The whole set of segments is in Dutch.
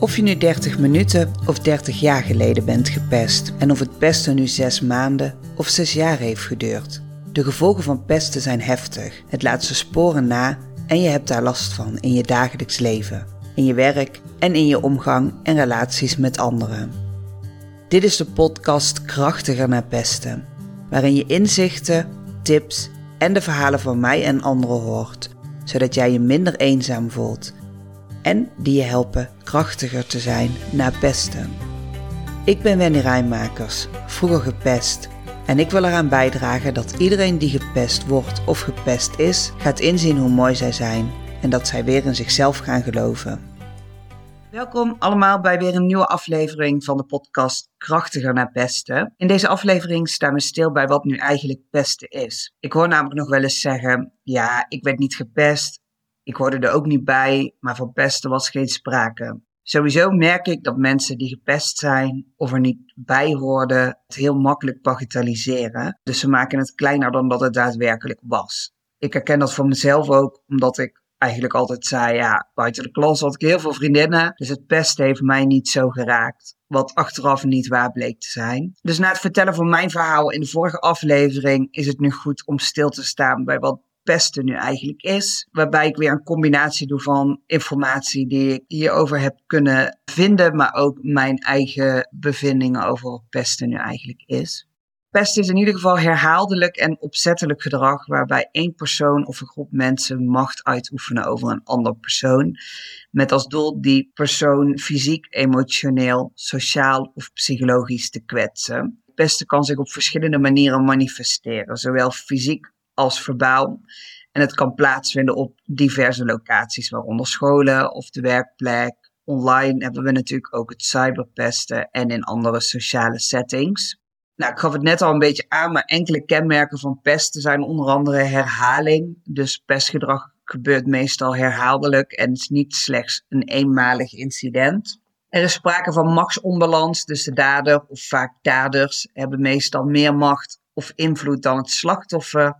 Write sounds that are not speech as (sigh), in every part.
Of je nu 30 minuten of 30 jaar geleden bent gepest en of het pesten nu 6 maanden of 6 jaar heeft geduurd. De gevolgen van pesten zijn heftig. Het laat zijn sporen na en je hebt daar last van in je dagelijks leven, in je werk en in je omgang en relaties met anderen. Dit is de podcast Krachtiger naar pesten, waarin je inzichten, tips en de verhalen van mij en anderen hoort, zodat jij je minder eenzaam voelt en die je helpen krachtiger te zijn na pesten. Ik ben Wendy Rijnmakers, vroeger gepest. En ik wil eraan bijdragen dat iedereen die gepest wordt of gepest is, gaat inzien hoe mooi zij zijn en dat zij weer in zichzelf gaan geloven. Welkom allemaal bij weer een nieuwe aflevering van de podcast Krachtiger naar pesten. In deze aflevering staan we stil bij wat nu eigenlijk pesten is. Ik hoor namelijk nog wel eens zeggen: ja, ik werd niet gepest, ik hoorde er ook niet bij, maar van pesten was geen sprake. Sowieso merk ik dat mensen die gepest zijn of er niet bij hoorden, het heel makkelijk bagatelliseren. Dus ze maken het kleiner dan dat het daadwerkelijk was. Ik herken dat voor mezelf ook, omdat ik eigenlijk altijd zei, ja, buiten de klas had ik heel veel vriendinnen, dus het pesten heeft mij niet zo geraakt. Wat achteraf niet waar bleek te zijn. Dus na het vertellen van mijn verhaal in de vorige aflevering is het nu goed om stil te staan bij wat pesten nu eigenlijk is. Waarbij ik weer een combinatie doe van informatie die ik hierover heb kunnen vinden, maar ook mijn eigen bevindingen over wat pesten nu eigenlijk is. Pest is in ieder geval herhaaldelijk en opzettelijk gedrag waarbij één persoon of een groep mensen macht uitoefenen over een ander persoon. Met als doel die persoon fysiek, emotioneel, sociaal of psychologisch te kwetsen. Pesten kan zich op verschillende manieren manifesteren, zowel fysiek als verbaal. En het kan plaatsvinden op diverse locaties, waaronder scholen of de werkplek. Online hebben we natuurlijk ook het cyberpesten en in andere sociale settings. Nou, ik gaf het net al een beetje aan, maar enkele kenmerken van pesten zijn onder andere herhaling. Dus pestgedrag gebeurt meestal herhaaldelijk en is niet slechts een eenmalig incident. Er is sprake van machtsonbalans, dus de dader of vaak daders hebben meestal meer macht of invloed dan het slachtoffer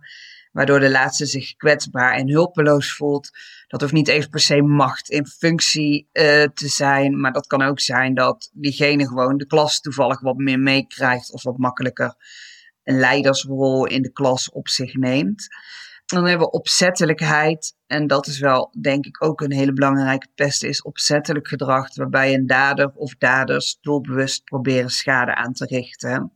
waardoor de laatste zich kwetsbaar en hulpeloos voelt. Dat hoeft niet even per se macht in functie uh, te zijn, maar dat kan ook zijn dat diegene gewoon de klas toevallig wat meer meekrijgt of wat makkelijker een leidersrol in de klas op zich neemt. Dan hebben we opzettelijkheid. En dat is wel, denk ik, ook een hele belangrijke pest, is opzettelijk gedrag, waarbij een dader of daders doelbewust proberen schade aan te richten.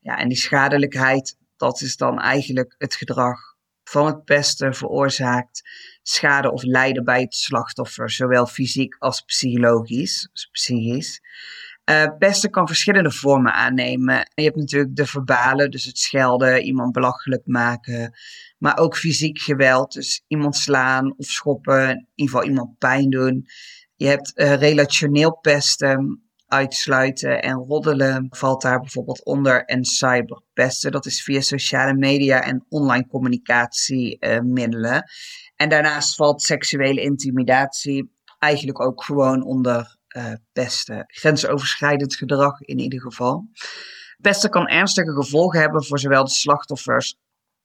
Ja, en die schadelijkheid, dat is dan eigenlijk het gedrag van het pesten veroorzaakt schade of lijden bij het slachtoffer, zowel fysiek als psychologisch. Psychisch. Pesten kan verschillende vormen aannemen. Je hebt natuurlijk de verbale, dus het schelden, iemand belachelijk maken. Maar ook fysiek geweld, dus iemand slaan of schoppen, in ieder geval iemand pijn doen. Je hebt uh, relationeel pesten, uitsluiten en roddelen valt daar bijvoorbeeld onder. En cyberpesten, dat is via sociale media en online communicatiemiddelen. Uh, en daarnaast valt seksuele intimidatie eigenlijk ook gewoon onder uh, pesten. Grensoverschrijdend gedrag in ieder geval. Pesten kan ernstige gevolgen hebben voor zowel de slachtoffers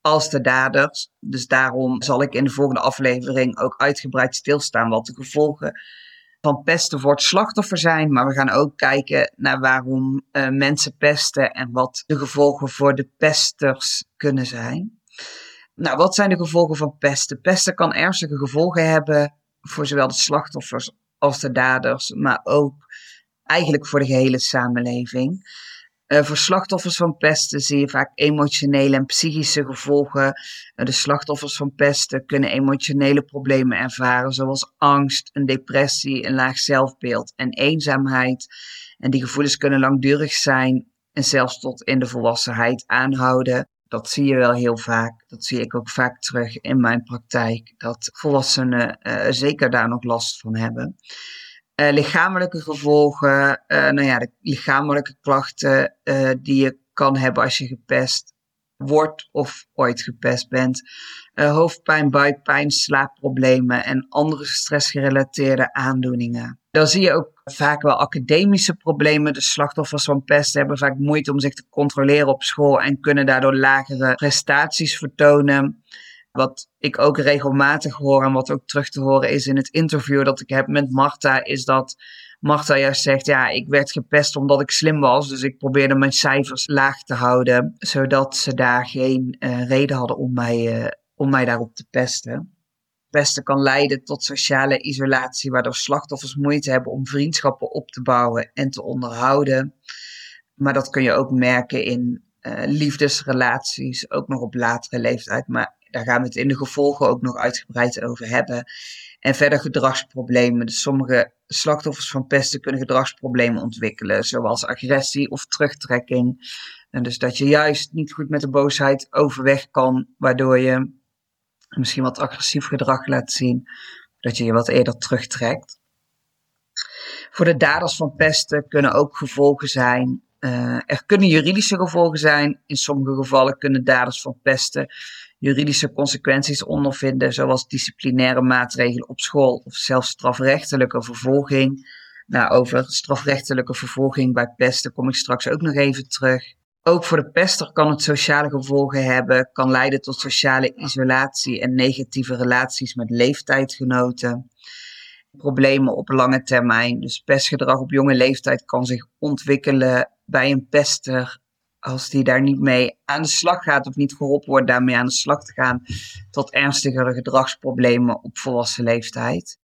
als de daders. Dus daarom zal ik in de volgende aflevering ook uitgebreid stilstaan wat de gevolgen van pesten voor het slachtoffer zijn, maar we gaan ook kijken naar waarom uh, mensen pesten en wat de gevolgen voor de pesters kunnen zijn. Nou, wat zijn de gevolgen van pesten? Pesten kan ernstige gevolgen hebben voor zowel de slachtoffers als de daders, maar ook eigenlijk voor de gehele samenleving. Uh, voor slachtoffers van pesten zie je vaak emotionele en psychische gevolgen. Uh, de slachtoffers van pesten kunnen emotionele problemen ervaren, zoals angst, een depressie, een laag zelfbeeld en eenzaamheid. En die gevoelens kunnen langdurig zijn en zelfs tot in de volwassenheid aanhouden. Dat zie je wel heel vaak. Dat zie ik ook vaak terug in mijn praktijk. Dat volwassenen uh, zeker daar nog last van hebben. Uh, lichamelijke gevolgen, uh, nou ja, de lichamelijke klachten uh, die je kan hebben als je gepest wordt of ooit gepest bent. hoofdpijn, buikpijn, slaapproblemen en andere stressgerelateerde aandoeningen. Dan zie je ook vaak wel academische problemen. De slachtoffers van pest hebben vaak moeite om zich te controleren op school en kunnen daardoor lagere prestaties vertonen. Wat ik ook regelmatig hoor en wat ook terug te horen is in het interview dat ik heb met Marta, is dat Marta juist zegt, ja, ik werd gepest omdat ik slim was, dus ik probeerde mijn cijfers laag te houden, zodat ze daar geen uh, reden hadden om mij, uh, om mij daarop te pesten. Pesten kan leiden tot sociale isolatie, waardoor slachtoffers moeite hebben om vriendschappen op te bouwen en te onderhouden. Maar dat kun je ook merken in uh, liefdesrelaties, ook nog op latere leeftijd. Maar daar gaan we het in de gevolgen ook nog uitgebreid over hebben. En verder gedragsproblemen. Dus sommige slachtoffers van pesten kunnen gedragsproblemen ontwikkelen, zoals agressie of terugtrekking. En dus dat je juist niet goed met de boosheid overweg kan, waardoor je misschien wat agressief gedrag laat zien, dat je je wat eerder terugtrekt. Voor de daders van pesten kunnen ook gevolgen zijn. Uh, er kunnen juridische gevolgen zijn. In sommige gevallen kunnen daders van pesten juridische consequenties ondervinden, zoals disciplinaire maatregelen op school of zelfs strafrechtelijke vervolging. Nou, over strafrechtelijke vervolging bij pesten kom ik straks ook nog even terug. Ook voor de pester kan het sociale gevolgen hebben, kan leiden tot sociale isolatie en negatieve relaties met leeftijdgenoten. Problemen op lange termijn. Dus pestgedrag op jonge leeftijd kan zich ontwikkelen bij een pester als die daar niet mee aan de slag gaat of niet geholpen wordt daarmee aan de slag te gaan, tot ernstigere gedragsproblemen op volwassen leeftijd.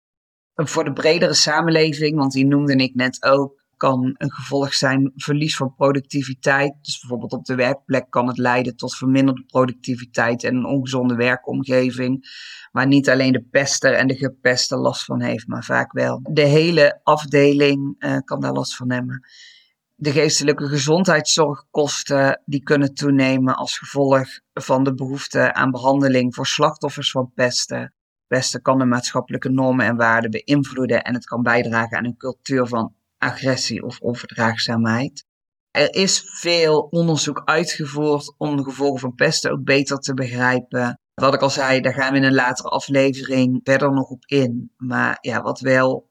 En voor de bredere samenleving, want die noemde ik net ook, kan een gevolg zijn verlies van productiviteit. Dus bijvoorbeeld op de werkplek kan het leiden tot verminderde productiviteit en een ongezonde werkomgeving. Waar niet alleen de pester en de gepeste last van heeft, maar vaak wel de hele afdeling uh, kan daar last van hebben de geestelijke gezondheidszorgkosten die kunnen toenemen als gevolg van de behoefte aan behandeling voor slachtoffers van pesten. Pesten kan de maatschappelijke normen en waarden beïnvloeden en het kan bijdragen aan een cultuur van agressie of onverdraagzaamheid. Er is veel onderzoek uitgevoerd om de gevolgen van pesten ook beter te begrijpen. Wat ik al zei, daar gaan we in een latere aflevering verder nog op in. Maar ja, wat wel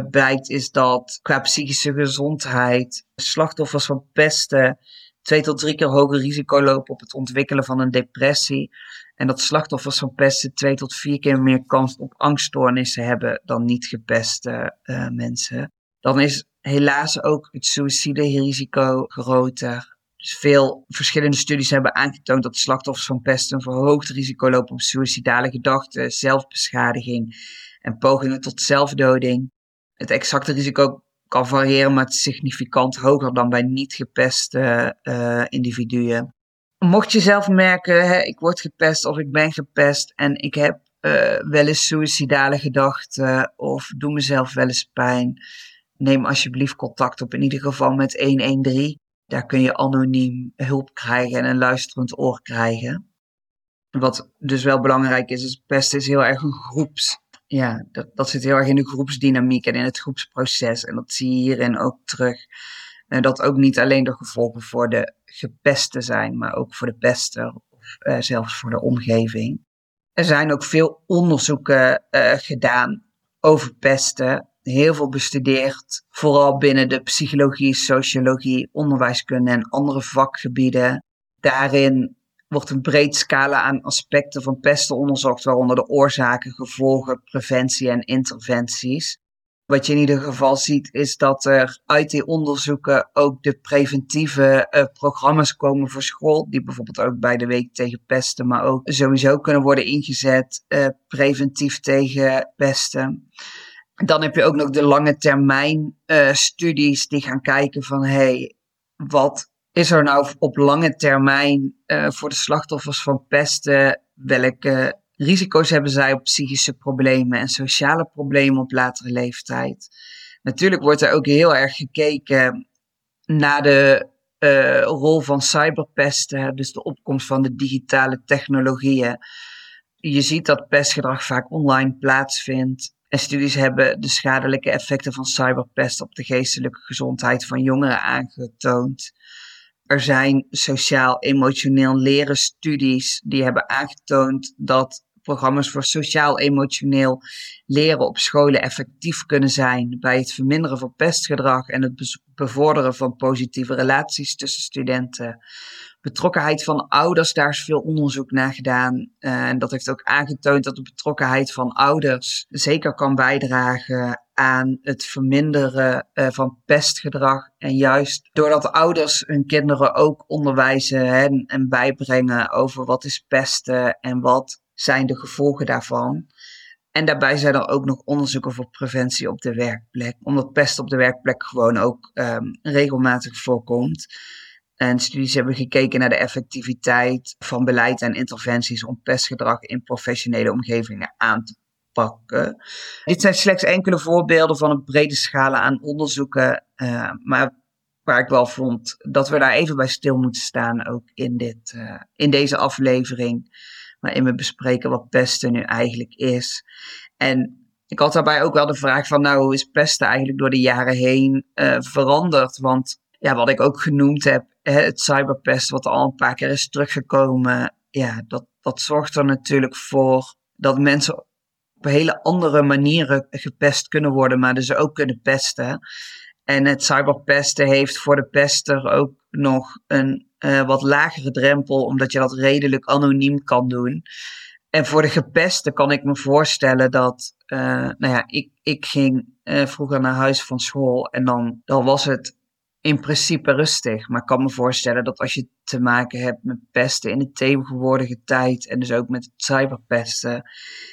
blijkt is dat qua psychische gezondheid slachtoffers van pesten twee tot drie keer hoger risico lopen op het ontwikkelen van een depressie. En dat slachtoffers van pesten twee tot vier keer meer kans op angststoornissen hebben dan niet gepeste uh, mensen. Dan is helaas ook het suïciderisico groter. Dus veel verschillende studies hebben aangetoond dat slachtoffers van pesten een verhoogd risico lopen op suïcidale gedachten, zelfbeschadiging en pogingen tot zelfdoding. Het exacte risico kan variëren, maar het is significant hoger dan bij niet gepeste uh, individuen. Mocht je zelf merken, hè, ik word gepest of ik ben gepest en ik heb uh, wel eens suïcidale gedachten of doe mezelf wel eens pijn, neem alsjeblieft contact op, in ieder geval met 113. Daar kun je anoniem hulp krijgen en een luisterend oor krijgen. Wat dus wel belangrijk is, is pesten is heel erg een groeps ja, dat, dat zit heel erg in de groepsdynamiek en in het groepsproces. En dat zie je hierin ook terug. En dat ook niet alleen de gevolgen voor de gepeste zijn, maar ook voor de pester of uh, zelfs voor de omgeving. Er zijn ook veel onderzoeken uh, gedaan over pesten. Heel veel bestudeerd, vooral binnen de psychologie, sociologie, onderwijskunde en andere vakgebieden. Daarin wordt een breed scala aan aspecten van pesten onderzocht, waaronder de oorzaken, gevolgen, preventie en interventies. Wat je in ieder geval ziet, is dat er uit die onderzoeken ook de preventieve uh, programma's komen voor school, die bijvoorbeeld ook bij de Week tegen Pesten, maar ook sowieso kunnen worden ingezet uh, preventief tegen pesten. Dan heb je ook nog de lange termijn uh, studies die gaan kijken van hey, wat is er nou op lange termijn uh, voor de slachtoffers van pesten, welke risico's hebben zij op psychische problemen en sociale problemen op latere leeftijd? Natuurlijk wordt er ook heel erg gekeken naar de uh, rol van cyberpesten, dus de opkomst van de digitale technologieën. Je ziet dat pestgedrag vaak online plaatsvindt. En studies hebben de schadelijke effecten van cyberpest op de geestelijke gezondheid van jongeren aangetoond. Er zijn sociaal-emotioneel leren studies die hebben aangetoond dat programma's voor sociaal-emotioneel leren op scholen effectief kunnen zijn bij het verminderen van pestgedrag en het bevorderen van positieve relaties tussen studenten. Betrokkenheid van ouders, daar is veel onderzoek naar gedaan. Eh, en dat heeft ook aangetoond dat de betrokkenheid van ouders zeker kan bijdragen aan het verminderen uh, van pestgedrag. En juist doordat ouders hun kinderen ook onderwijzen hè, en bijbrengen over wat is pesten en wat zijn de gevolgen daarvan. En daarbij zijn er ook nog onderzoeken voor preventie op de werkplek, omdat pest op de werkplek gewoon ook um, regelmatig voorkomt. En studies hebben gekeken naar de effectiviteit van beleid en interventies om pestgedrag in professionele omgevingen aan te pakken. Dit zijn slechts enkele voorbeelden van een brede scala aan onderzoeken, uh, maar waar ik wel vond dat we daar even bij stil moeten staan, ook in, dit, uh, in deze aflevering, waarin we bespreken wat pesten nu eigenlijk is. En ik had daarbij ook wel de vraag van, nou, hoe is pesten eigenlijk door de jaren heen uh, veranderd? Want ja, wat ik ook genoemd heb, het cyberpest, wat al een paar keer is teruggekomen, ja, dat, dat zorgt er natuurlijk voor dat mensen op hele andere manieren gepest kunnen worden, maar dus ook kunnen pesten. En het cyberpesten heeft voor de pester ook nog een uh, wat lagere drempel, omdat je dat redelijk anoniem kan doen. En voor de gepesten kan ik me voorstellen dat, uh, nou ja, ik, ik ging uh, vroeger naar huis van school en dan, dan was het in principe rustig. Maar ik kan me voorstellen dat als je te maken hebt met pesten in de tegenwoordige tijd en dus ook met cyberpesten,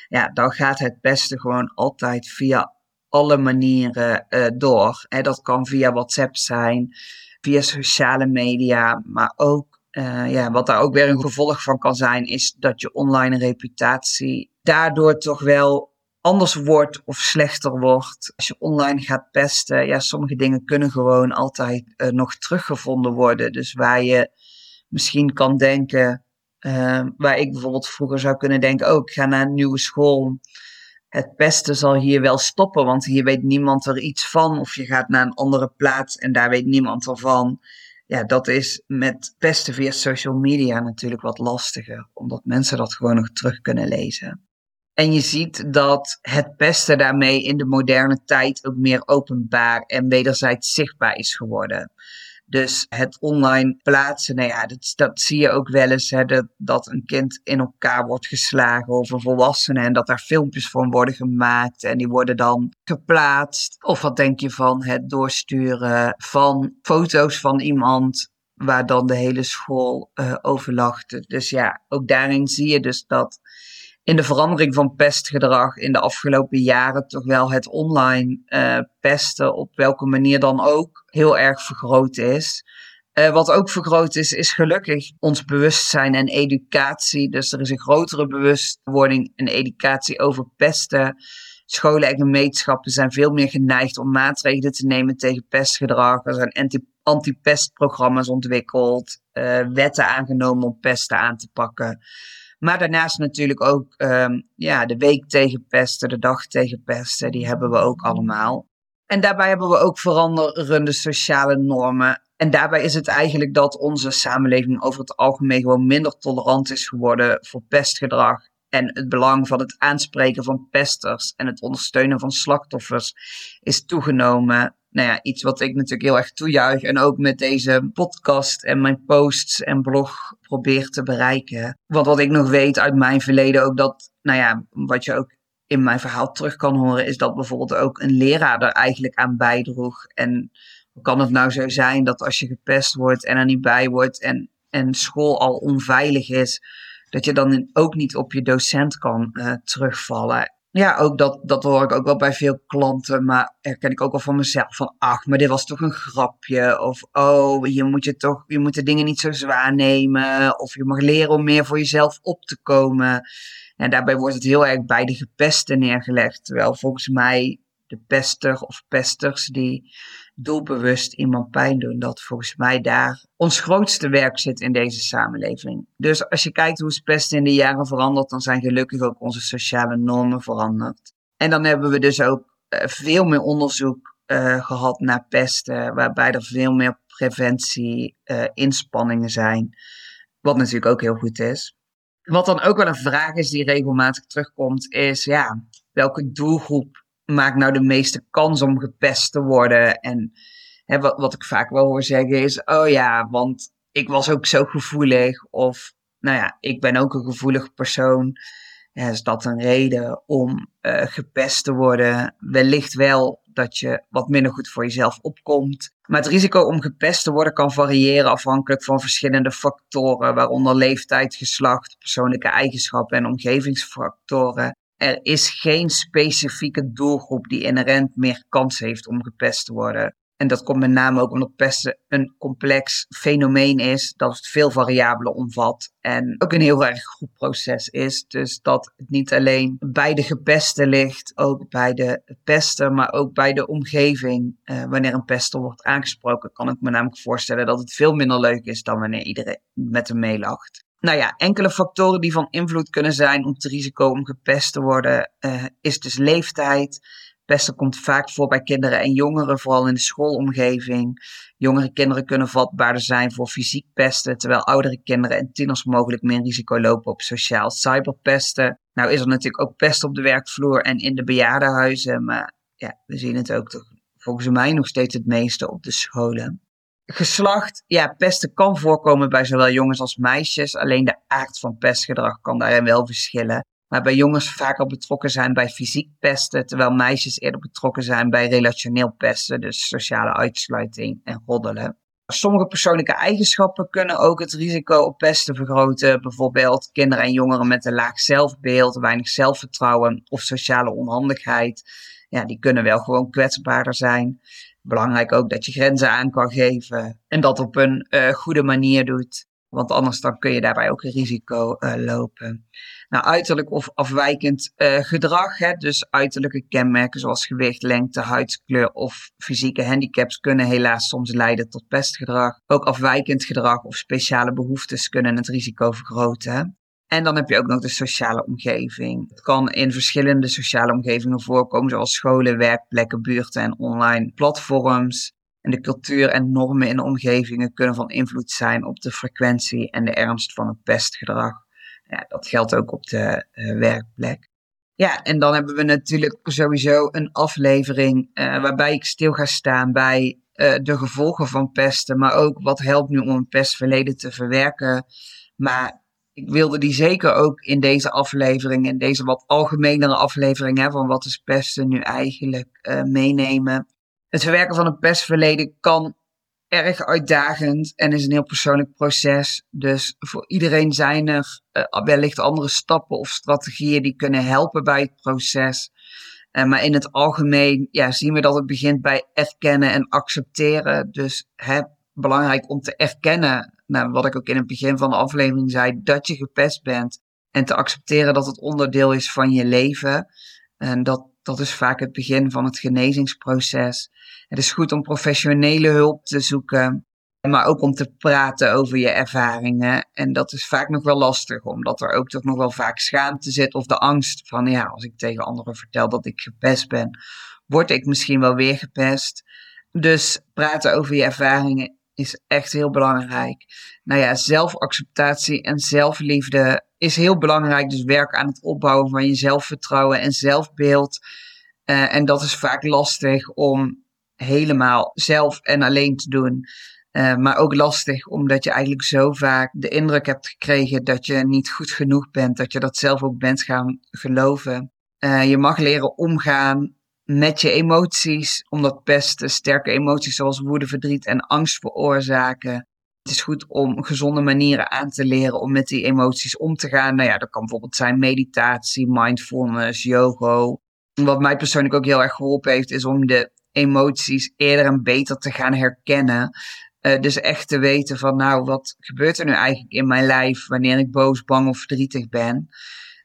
ja, dan gaat het pesten gewoon altijd via alle manieren uh, door. En dat kan via WhatsApp zijn, via sociale media, maar ook, uh, ja, wat daar ook weer een gevolg van kan zijn, is dat je online reputatie daardoor toch wel anders wordt of slechter wordt. Als je online gaat pesten, ja, sommige dingen kunnen gewoon altijd uh, nog teruggevonden worden. Dus waar je misschien kan denken, uh, waar ik bijvoorbeeld vroeger zou kunnen denken, oh, ik ga naar een nieuwe school. Het pesten zal hier wel stoppen, want hier weet niemand er iets van. Of je gaat naar een andere plaats en daar weet niemand ervan. Ja, dat is met pesten via social media natuurlijk wat lastiger, omdat mensen dat gewoon nog terug kunnen lezen. En je ziet dat het pesten daarmee in de moderne tijd ook meer openbaar en wederzijds zichtbaar is geworden. Dus het online plaatsen, nou ja, dat, dat zie je ook wel eens, hè, dat, dat een kind in elkaar wordt geslagen of een volwassene en dat daar filmpjes van worden gemaakt en die worden dan geplaatst. Of wat denk je van het doorsturen van foto's van iemand waar dan de hele school uh, over lachte. Dus ja, ook daarin zie je dus dat in de verandering van pestgedrag in de afgelopen jaren toch wel het online uh, pesten, op welke manier dan ook, heel erg vergroot is. Uh, wat ook vergroot is, is gelukkig ons bewustzijn en educatie. Dus er is een grotere bewustwording en educatie over pesten. Scholen en gemeenschappen zijn veel meer geneigd om maatregelen te nemen tegen pestgedrag. Er zijn anti-pestprogramma's ontwikkeld, uh, wetten aangenomen om pesten aan te pakken. Maar daarnaast natuurlijk ook um, ja, de week tegen pesten, de dag tegen pesten, die hebben we ook allemaal. En daarbij hebben we ook veranderende sociale normen. En daarbij is het eigenlijk dat onze samenleving over het algemeen gewoon minder tolerant is geworden voor pestgedrag. En het belang van het aanspreken van pesters en het ondersteunen van slachtoffers is toegenomen nou ja, iets wat ik natuurlijk heel erg toejuich. En ook met deze podcast en mijn posts en blog probeer te bereiken. Want wat ik nog weet uit mijn verleden ook dat, nou ja, wat je ook in mijn verhaal terug kan horen, is dat bijvoorbeeld ook een leraar er eigenlijk aan bijdroeg. En hoe kan het nou zo zijn dat als je gepest wordt en er niet bij wordt en, en school al onveilig is, dat je dan ook niet op je docent kan uh, terugvallen? Ja, ook dat, dat hoor ik ook wel bij veel klanten, maar herken ik ook wel van mezelf. Van, ach, maar dit was toch een grapje. Of, oh, je moet, je toch, je moet de dingen niet zo zwaar nemen. Of je mag leren om meer voor jezelf op te komen. En daarbij wordt het heel erg bij de gepesten neergelegd. Terwijl volgens mij de pester of pesters die doelbewust iemand pijn doen. Dat volgens mij daar ons grootste werk zit in deze samenleving. Dus als je kijkt hoe pesten in de jaren veranderd, dan zijn gelukkig ook onze sociale normen veranderd. En dan hebben we dus ook uh, veel meer onderzoek uh, gehad naar pesten, waarbij er veel meer preventie, uh, inspanningen zijn. Wat natuurlijk ook heel goed is. Wat dan ook wel een vraag is die regelmatig terugkomt, is ja, welke doelgroep maakt nou de meeste kans om gepest te worden? En hè, wat, wat ik vaak wel hoor zeggen is, oh ja, want ik was ook zo gevoelig. Of nou ja, ik ben ook een gevoelig persoon. Is dat een reden om uh, gepest te worden? Wellicht wel dat je wat minder goed voor jezelf opkomt. Maar het risico om gepest te worden kan variëren afhankelijk van verschillende factoren, waaronder leeftijd, geslacht, persoonlijke eigenschappen en omgevingsfactoren. Er is geen specifieke doelgroep die inherent meer kans heeft om gepest te worden. En dat komt met name ook omdat pesten een complex fenomeen is, dat het veel variabelen omvat en ook een heel erg goed proces is. Dus dat het niet alleen bij de gepeste ligt, ook bij de pester, maar ook bij de omgeving. Uh, wanneer een pester wordt aangesproken, kan ik me namelijk voorstellen dat het veel minder leuk is dan wanneer iedereen met hem meelacht. Nou ja, enkele factoren die van invloed kunnen zijn op het risico om gepest te worden, uh, is dus leeftijd Pesten komt vaak voor bij kinderen en jongeren, vooral in de schoolomgeving. Jongere kinderen kunnen vatbaarder zijn voor fysiek pesten, terwijl oudere kinderen en tieners mogelijk meer risico lopen op sociaal cyberpesten. Nou is er natuurlijk ook pest op de werkvloer en in de bejaardenhuizen, maar ja, we zien het ook toch volgens mij nog steeds het meeste op de scholen. Geslacht, ja, pesten kan voorkomen bij zowel jongens als meisjes, alleen de aard van pestgedrag kan daarin wel verschillen waarbij jongens vaak betrokken zijn bij fysiek pesten, terwijl meisjes eerder betrokken zijn bij relationeel pesten, dus sociale uitsluiting en roddelen. Sommige persoonlijke eigenschappen kunnen ook het risico op pesten vergroten. Bijvoorbeeld kinderen en jongeren met een laag zelfbeeld, weinig zelfvertrouwen of sociale onhandigheid. Ja, die kunnen wel gewoon kwetsbaarder zijn. Belangrijk ook dat je grenzen aan kan geven en dat op een uh, goede manier doet. Want anders dan kun je daarbij ook een risico uh, lopen. Nou, uiterlijk of afwijkend uh, gedrag, hè, dus uiterlijke kenmerken zoals gewicht, lengte, huidskleur of fysieke handicaps kunnen helaas soms leiden tot pestgedrag. Ook afwijkend gedrag of speciale behoeftes kunnen het risico vergroten. En dan heb je ook nog de sociale omgeving. Het kan in verschillende sociale omgevingen voorkomen, zoals scholen, werkplekken, buurten en online platforms. En de cultuur en normen in de omgevingen kunnen van invloed zijn op de frequentie en de ernst van het pestgedrag. Ja, dat geldt ook op de uh, werkplek. Ja, en dan hebben we natuurlijk sowieso een aflevering uh, waarbij ik stil ga staan bij uh, de gevolgen van pesten, maar ook wat helpt nu om een pestverleden te verwerken. Maar ik wilde die zeker ook in deze aflevering, in deze wat algemenere aflevering hè, van wat is pesten nu eigenlijk, meenemen. Het verwerken van een pestverleden kan erg uitdagend en is een heel persoonlijk proces. Dus voor iedereen zijn er uh, wellicht andere stappen of strategieën die kunnen helpen bij het proces. Uh, maar in het algemeen ja, zien we dat het begint bij erkennen en accepteren. Dus hè, belangrijk om te erkennen, nou, wat ik ook in het begin van de aflevering zei, dat je gepest bent. En te accepteren dat het onderdeel is van je leven. En dat, dat is vaak het begin van het genezingsproces. Het is goed om professionele hulp te zoeken, maar ook om te praten over je ervaringen. En dat is vaak nog wel lastig, omdat er ook toch nog wel vaak schaamte zit of de angst van, ja, als ik tegen anderen vertel dat ik gepest ben, word ik misschien wel weer gepest. Dus praten over je ervaringen is echt heel belangrijk. Nou ja, zelfacceptatie en zelfliefde is heel belangrijk. Dus werk aan het opbouwen van je zelfvertrouwen en zelfbeeld. Uh, en dat is vaak lastig om helemaal zelf en alleen te doen. Uh, maar ook lastig, omdat je eigenlijk zo vaak de indruk hebt gekregen dat je niet goed genoeg bent, dat je dat zelf ook bent gaan geloven. Uh, je mag leren omgaan met je emoties, omdat pesten sterke emoties zoals woede, verdriet en angst veroorzaken. Het is goed om gezonde manieren aan te leren om met die emoties om te gaan. Nou ja, dat kan bijvoorbeeld zijn meditatie, mindfulness, yoga. Wat mij persoonlijk ook heel erg geholpen heeft, is om de emoties eerder en beter te gaan herkennen. Uh, dus echt te weten van, nou, wat gebeurt er nu eigenlijk in mijn lijf wanneer ik boos, bang of verdrietig ben?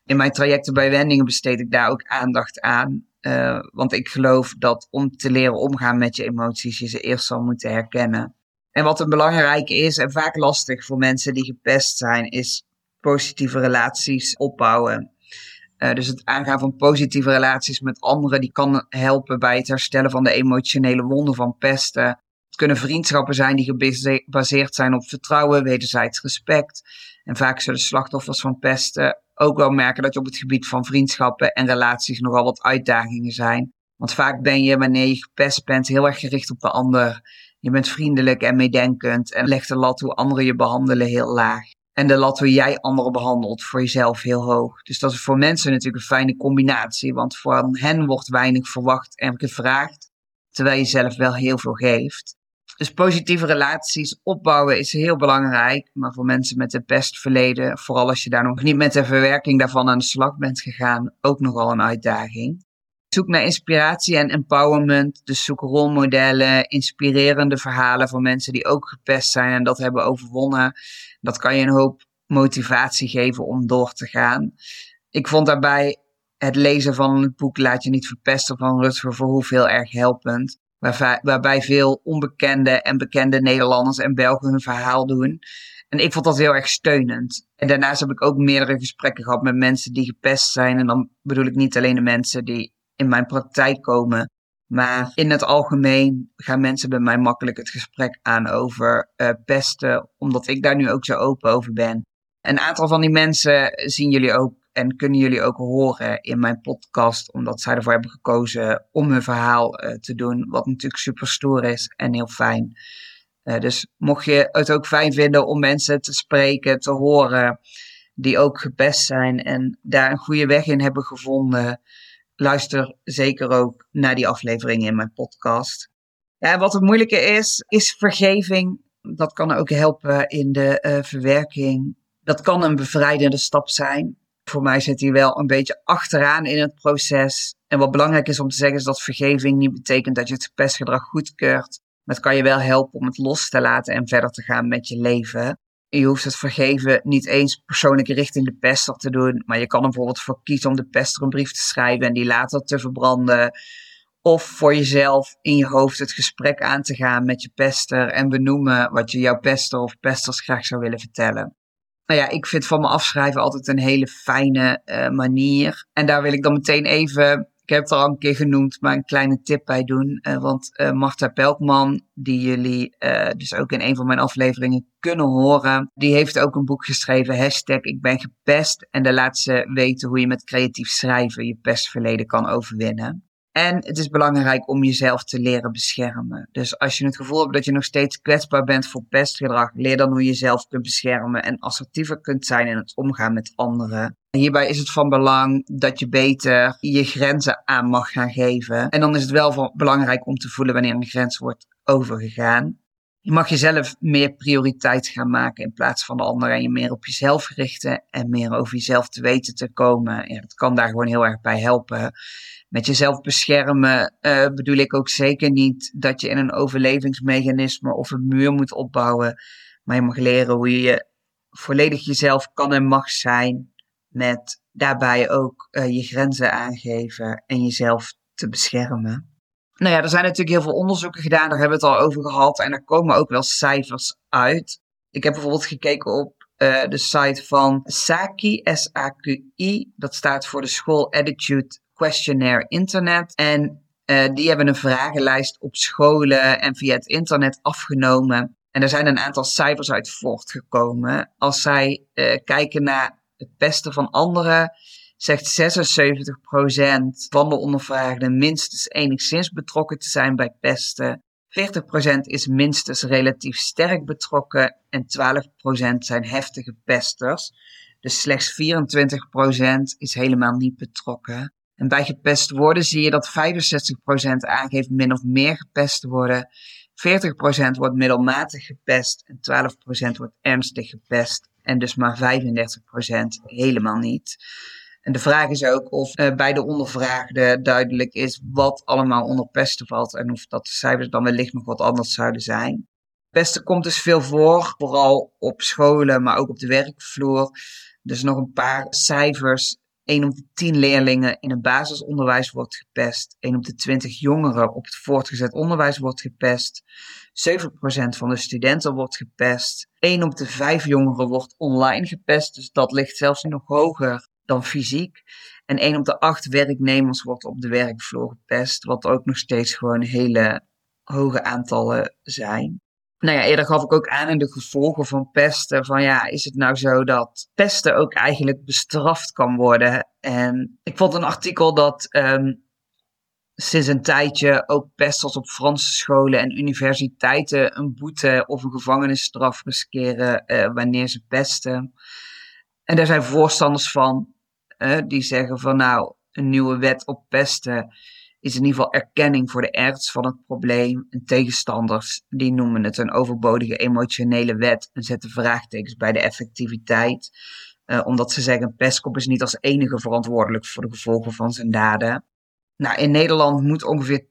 In mijn trajecten bij wendingen besteed ik daar ook aandacht aan. Uh, want ik geloof dat om te leren omgaan met je emoties, je ze eerst zal moeten herkennen. En wat een belangrijk is en vaak lastig voor mensen die gepest zijn, is positieve relaties opbouwen. Uh, dus het aangaan van positieve relaties met anderen, die kan helpen bij het herstellen van de emotionele wonden van pesten. Het kunnen vriendschappen zijn die gebaseerd zijn op vertrouwen, wederzijds respect. En vaak zullen slachtoffers van pesten ook wel merken dat je op het gebied van vriendschappen en relaties nogal wat uitdagingen zijn. Want vaak ben je, wanneer je gepest bent, heel erg gericht op de ander. Je bent vriendelijk en meedenkend en legt de lat hoe anderen je behandelen heel laag. En de lat hoe jij anderen behandelt voor jezelf heel hoog. Dus dat is voor mensen natuurlijk een fijne combinatie. Want van hen wordt weinig verwacht en gevraagd. Terwijl je zelf wel heel veel geeft. Dus positieve relaties opbouwen is heel belangrijk. Maar voor mensen met een pestverleden, vooral als je daar nog niet met de verwerking daarvan aan de slag bent gegaan, ook nogal een uitdaging. Zoek naar inspiratie en empowerment. Dus zoek rolmodellen, inspirerende verhalen van mensen die ook gepest zijn en dat hebben overwonnen. Dat kan je een hoop motivatie geven om door te gaan. Ik vond daarbij het lezen van het boek Laat je niet verpesten van Rutger Verhoef heel erg helpend. Waarbij veel onbekende en bekende Nederlanders en Belgen hun verhaal doen. En ik vond dat heel erg steunend. En daarnaast heb ik ook meerdere gesprekken gehad met mensen die gepest zijn. En dan bedoel ik niet alleen de mensen die in mijn praktijk komen. Maar in het algemeen gaan mensen bij mij makkelijk het gesprek aan over uh, pesten, omdat ik daar nu ook zo open over ben. Een aantal van die mensen zien jullie ook en kunnen jullie ook horen in mijn podcast, omdat zij ervoor hebben gekozen om hun verhaal uh, te doen, wat natuurlijk super stoer is en heel fijn. Uh, dus mocht je het ook fijn vinden om mensen te spreken, te horen, die ook gepest zijn en daar een goede weg in hebben gevonden, luister zeker ook naar die afleveringen in mijn podcast. Ja, wat het moeilijke is, is vergeving. Dat kan ook helpen in de uh, verwerking. Dat kan een bevrijdende stap zijn. Voor mij zit hij wel een beetje achteraan in het proces. En wat belangrijk is om te zeggen is dat vergeving niet betekent dat je het pestgedrag goedkeurt. Maar het kan je wel helpen om het los te laten en verder te gaan met je leven je hoeft het vergeven niet eens persoonlijk richting de pester te doen. Maar je kan er bijvoorbeeld voor kiezen om de pester een brief te schrijven en die later te verbranden. Of voor jezelf in je hoofd het gesprek aan te gaan met je pester en benoemen wat je jouw pester of pesters graag zou willen vertellen. Nou ja, ik vind van me afschrijven altijd een hele fijne uh, manier. En daar wil ik dan meteen even ik heb het al een keer genoemd, maar een kleine tip bij doen. Uh, want uh, Marta Pelkman, die jullie dus ook in een van mijn afleveringen kunnen horen, die heeft ook een boek geschreven, hashtag ik ben gepest. En daar laat ze weten hoe je met creatief schrijven je pestverleden kan overwinnen. En het is belangrijk om jezelf te leren beschermen. Dus als je het gevoel hebt dat je nog steeds kwetsbaar bent voor pestgedrag, leer dan hoe je jezelf kunt beschermen en assertiever kunt zijn in het omgaan met anderen. Hierbij is het van belang dat je beter je grenzen aan mag gaan geven. En dan is het wel belangrijk om te voelen wanneer een grens wordt overgegaan. Je mag jezelf meer prioriteit gaan maken in plaats van de ander en je meer op jezelf richten en meer over jezelf te weten te komen. Ja, dat kan daar gewoon heel erg bij helpen. Met jezelf beschermen uh, bedoel ik ook zeker niet dat je in een overlevingsmechanisme of een muur moet opbouwen. Maar je mag leren hoe je volledig jezelf kan en mag zijn. Met daarbij ook uh, je grenzen aangeven en jezelf te beschermen. Nou ja, er zijn natuurlijk heel veel onderzoeken gedaan, daar hebben we het al over gehad. En er komen ook wel cijfers uit. Ik heb bijvoorbeeld gekeken op uh, de site van SAQI, S-A-Q-I. Dat staat voor de School Attitude Questionnaire Internet. En uh, die hebben een vragenlijst op scholen en via het internet afgenomen. En er zijn een aantal cijfers uit voortgekomen. Als zij uh, kijken naar het pesten van anderen, zegt 76% van de ondervraagden minstens enigszins betrokken te zijn bij pesten. 40% is minstens relatief sterk betrokken en 12% zijn heftige pesters. Dus slechts 24% is helemaal niet betrokken. En bij gepest worden zie je dat 65% aangeeft min of meer gepest te worden. 40% wordt middelmatig gepest en 12% wordt ernstig gepest. En dus maar 35% helemaal niet. En de vraag is ook of uh, bij de ondervraagden duidelijk is wat allemaal onder pesten valt en of dat de cijfers dan wellicht nog wat anders zouden zijn. Pesten komt dus veel voor, vooral op scholen, maar ook op de werkvloer. Dus nog een paar cijfers. 1 op de 10 leerlingen in het basisonderwijs wordt gepest. 1 op de 20 jongeren op het voortgezet onderwijs wordt gepest. 7% van de studenten wordt gepest. 1 op de 5 jongeren wordt online gepest. Dus dat ligt zelfs nog hoger dan fysiek. En 1 op de 8 werknemers wordt op de werkvloer gepest. Wat ook nog steeds gewoon hele hoge aantallen zijn. Nou ja, eerder gaf ik ook aan in de gevolgen van pesten. Van ja, is het nou zo dat pesten ook eigenlijk bestraft kan worden? En ik vond een artikel dat um, sinds een tijdje ook pesters op Franse scholen en universiteiten een boete of een gevangenisstraf riskeren uh, wanneer ze pesten. En daar zijn voorstanders van uh, die zeggen van nou, een nieuwe wet op pesten is in ieder geval erkenning voor de ernst van het probleem. En tegenstanders die noemen het een overbodige emotionele wet en zetten vraagtekens bij de effectiviteit. Uh, omdat ze zeggen, pestkop is niet als enige verantwoordelijk voor de gevolgen van zijn daden. Nou, in Nederland moet ongeveer 10%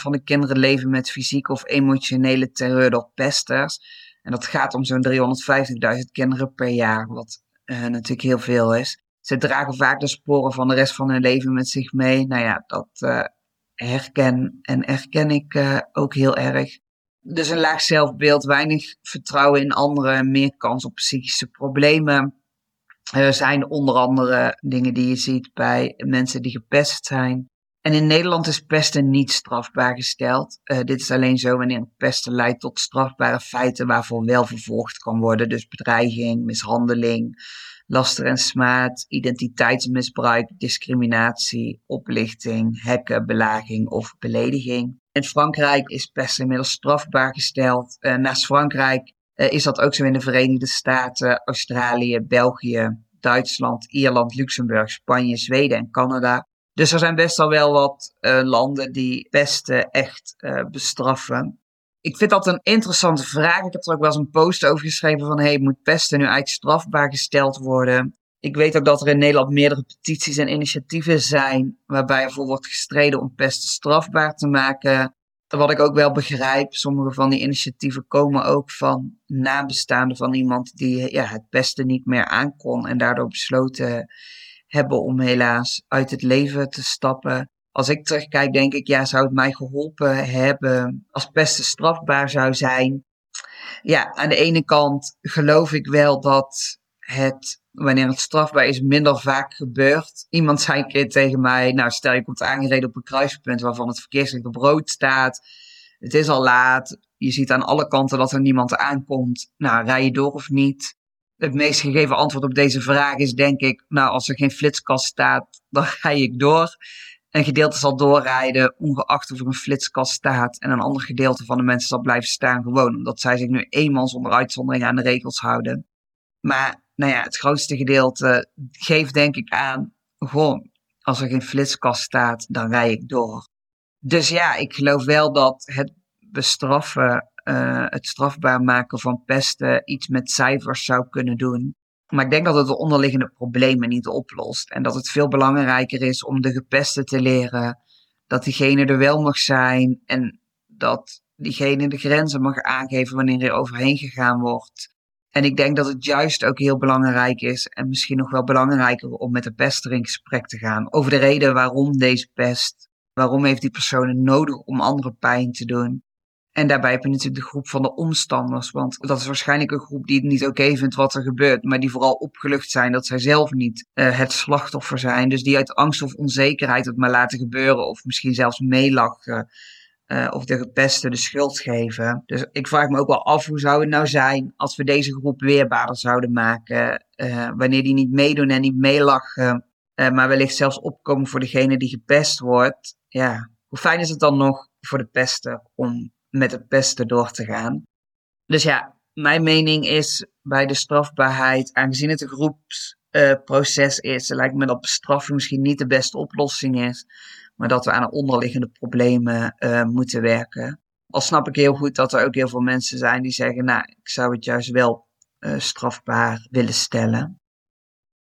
van de kinderen leven met fysieke of emotionele terreur door pesters. En dat gaat om zo'n 350.000 kinderen per jaar, wat uh, natuurlijk heel veel is. Ze dragen vaak de sporen van de rest van hun leven met zich mee. Nou ja, dat uh, herken en erken ik uh, ook heel erg. Dus een laag zelfbeeld, weinig vertrouwen in anderen, meer kans op psychische problemen. Er zijn onder andere dingen die je ziet bij mensen die gepest zijn. En in Nederland is pesten niet strafbaar gesteld. Uh, dit is alleen zo wanneer pesten leidt tot strafbare feiten waarvoor wel vervolgd kan worden. Dus bedreiging, mishandeling, laster en smaad, identiteitsmisbruik, discriminatie, oplichting, hekken, belaging of belediging. In Frankrijk is pesten inmiddels strafbaar gesteld. Uh, naast Frankrijk uh, is dat ook zo in de Verenigde Staten, Australië, België, Duitsland, Ierland, Luxemburg, Spanje, Zweden en Canada. Dus er zijn best al wel wat uh, landen die pesten echt uh, bestraffen. Ik vind dat een interessante vraag. Ik heb er ook wel eens een post over geschreven van... hey, moet pesten nu eigenlijk strafbaar gesteld worden? Ik weet ook dat er in Nederland meerdere petities en initiatieven zijn... waarbij ervoor wordt gestreden om pesten strafbaar te maken. Wat ik ook wel begrijp, sommige van die initiatieven komen ook van nabestaanden van iemand... die ja, het pesten niet meer aankon en daardoor besloten hebben om helaas uit het leven te stappen. Als ik terugkijk, denk ik, ja, zou het mij geholpen hebben als pesten strafbaar zou zijn? Ja, aan de ene kant geloof ik wel dat het, wanneer het strafbaar is, minder vaak gebeurt. Iemand zei een keer tegen mij, nou stel je komt aangereden op een kruispunt waarvan het verkeerslicht op rood staat. Het is al laat, je ziet aan alle kanten dat er niemand aankomt. Nou, rij je door of niet? Het meest gegeven antwoord op deze vraag is denk ik, nou als er geen flitskast staat, dan (laughs) ga ik door. Een gedeelte zal doorrijden, ongeacht of er een flitskast staat. En een ander gedeelte van de mensen zal blijven staan, gewoon omdat zij zich nu eenmaal zonder uitzondering aan de regels houden. Maar nou ja, het grootste gedeelte geeft denk ik aan, gewoon, als er geen flitskast staat, dan rij ik door. Dus ja, ik geloof wel dat het bestraffen uh, het strafbaar maken van pesten iets met cijfers zou kunnen doen. Maar ik denk dat het de onderliggende problemen niet oplost. En dat het veel belangrijker is om de gepesten te leren dat diegene er wel mag zijn. En dat diegene de grenzen mag aangeven wanneer er overheen gegaan wordt. En ik denk dat het juist ook heel belangrijk is, en misschien nog wel belangrijker, om met de pester in gesprek te gaan over de reden waarom deze pest. Waarom heeft die persoon nodig om andere pijn te doen? En daarbij heb je natuurlijk de groep van de omstanders. Want dat is waarschijnlijk een groep die het niet oké vindt wat er gebeurt. Maar die vooral opgelucht zijn dat zij zelf niet uh, het slachtoffer zijn. Dus die uit angst of onzekerheid het maar laten gebeuren. Of misschien zelfs meelachen. Uh, of de gepesten de schuld geven. Dus ik vraag me ook wel af hoe zou het nou zijn als we deze groep weerbaarder zouden maken. Uh, wanneer die niet meedoen en niet meelachen. maar wellicht zelfs opkomen voor degene die gepest wordt. Ja, hoe fijn is het dan nog voor de pester om met het pesten door te gaan. Dus ja, mijn mening is bij de strafbaarheid, aangezien het een groepsproces is, lijkt me dat bestraffing misschien niet de beste oplossing is, maar dat we aan de onderliggende problemen uh, moeten werken. Al snap ik heel goed dat er ook heel veel mensen zijn die zeggen, nou, ik zou het juist wel uh, strafbaar willen stellen.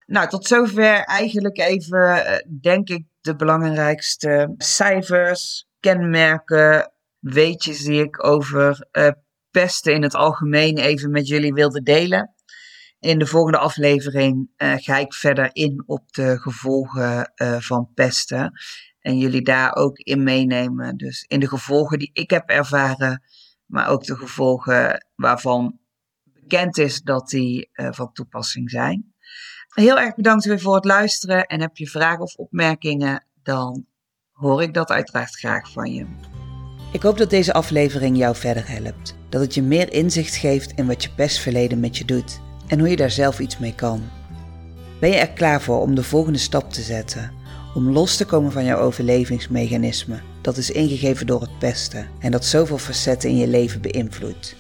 Nou, tot zover eigenlijk even, denk ik, de belangrijkste cijfers, kenmerken, weetjes die ik over uh, pesten in het algemeen even met jullie wilde delen. In de volgende aflevering uh, ga ik verder in op de gevolgen uh, van pesten. En jullie daar ook in meenemen. Dus in de gevolgen die ik heb ervaren, maar ook de gevolgen waarvan bekend is dat die van toepassing zijn. Heel erg bedankt weer voor het luisteren. En heb je vragen of opmerkingen, dan hoor ik dat uiteraard graag van je. Ik hoop dat deze aflevering jou verder helpt. Dat het je meer inzicht geeft in wat je pestverleden met je doet en hoe je daar zelf iets mee kan. Ben je er klaar voor om de volgende stap te zetten? Om los te komen van jouw overlevingsmechanisme dat is ingegeven door het pesten en dat zoveel facetten in je leven beïnvloedt?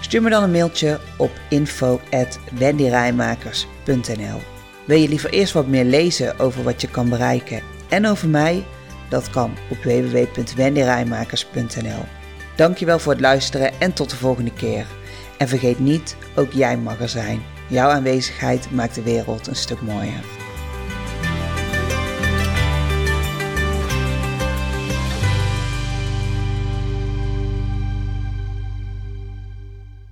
Stuur me dan een mailtje op info@wendyrijmakers.nl. Wil je liever eerst wat meer lezen over wat je kan bereiken en over mij? Dat kan op www.wendyrijmakers.nl. Dankjewel voor het luisteren en tot de volgende keer. En vergeet niet, ook jij mag er zijn. Jouw aanwezigheid maakt de wereld een stuk mooier.